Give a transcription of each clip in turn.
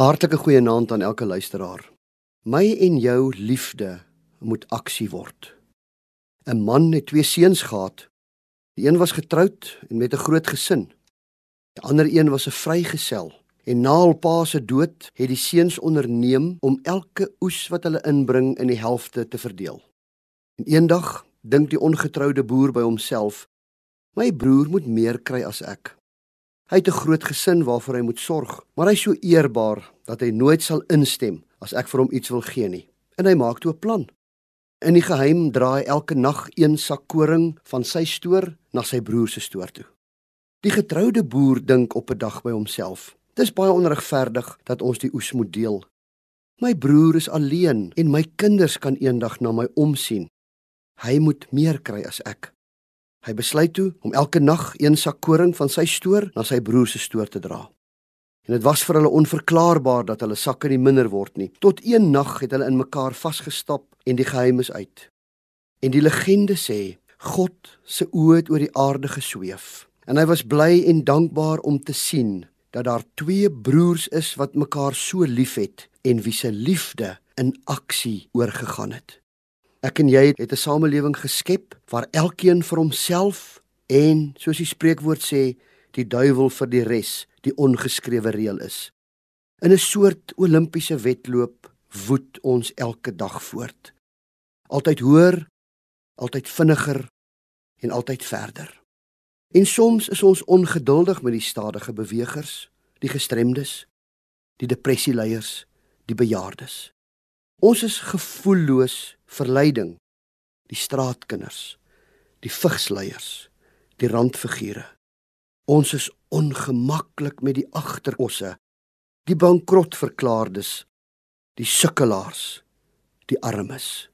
Hartlike goeienaand aan elke luisteraar. My en jou liefde moet aksie word. 'n Man het twee seuns gehad. Die een was getroud en met 'n groot gesin. Die ander een was 'n vrygesel. En na hul pa se dood het die seuns onderneem om elke oes wat hulle inbring in die helfte te verdeel. En eendag dink die ongetroude boer by homself: "My broer moet meer kry as ek." Hy het 'n groot gesin waarvoor hy moet sorg, maar hy is so eerbaar dat hy nooit sal instem as ek vir hom iets wil gee nie. En hy maak toe 'n plan. In die geheim draai elke nag een sak koring van sy stoor na sy broer se stoor toe. Die getroude boer dink op 'n dag by homself: "Dis baie onregverdig dat ons die oes moet deel. My broer is alleen en my kinders kan eendag na my omsien. Hy moet meer kry as ek." Hy besluit toe om elke nag een sak koring van sy stoor na sy broer se stoor te dra. En dit was vir hulle onverklaarbaar dat hulle sakke nie minder word nie. Tot een nag het hulle in mekaar vasgestap en die geheim is uit. En die legende sê God se oë het oor die aarde gesweef en hy was bly en dankbaar om te sien dat daar twee broers is wat mekaar so liefhet en wie se liefde in aksie oorgegaan het. Ek en jy het 'n samelewing geskep waar elkeen vir homself en soos die spreekwoord sê, die duiwel vir die res, die ongeskrewe reël is. In 'n soort Olimpiese wedloop woed ons elke dag voort. Altyd hoër, altyd vinniger en altyd verder. En soms is ons ongeduldig met die stadige bewegers, die gestremdes, die depressieleiers, die bejaardes. Ons is gevoelloos vir lyding. Die straatkinders, die vigsleiers, die randfigure. Ons is ongemaklik met die agterosse, die bankrot verklaardes, die sukkelaars, die armes.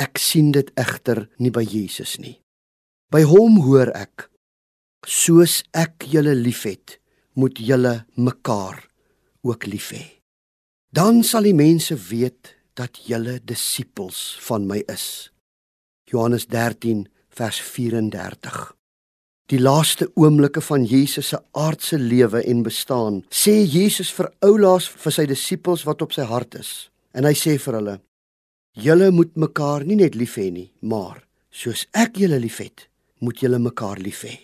Ek sien dit egter nie by Jesus nie. By hom hoor ek: Soos ek julle liefhet, moet julle mekaar ook lief hê. Dan sal die mense weet dat julle disippels van my is. Johannes 13 vers 34. Die laaste oomblikke van Jesus se aardse lewe en bestaan, sê Jesus vir oulaas vir sy disippels wat op sy hart is. En hy sê vir hulle: Julle moet mekaar nie net lief hê nie, maar soos ek julle liefhet, moet julle mekaar lief hê.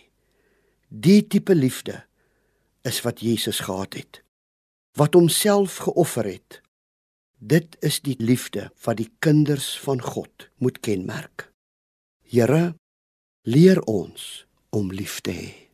Die tipe liefde is wat Jesus gehad het. Wat homself geoffer het Dit is die liefde wat die kinders van God moet kenmerk. Here, leer ons om lief te hê.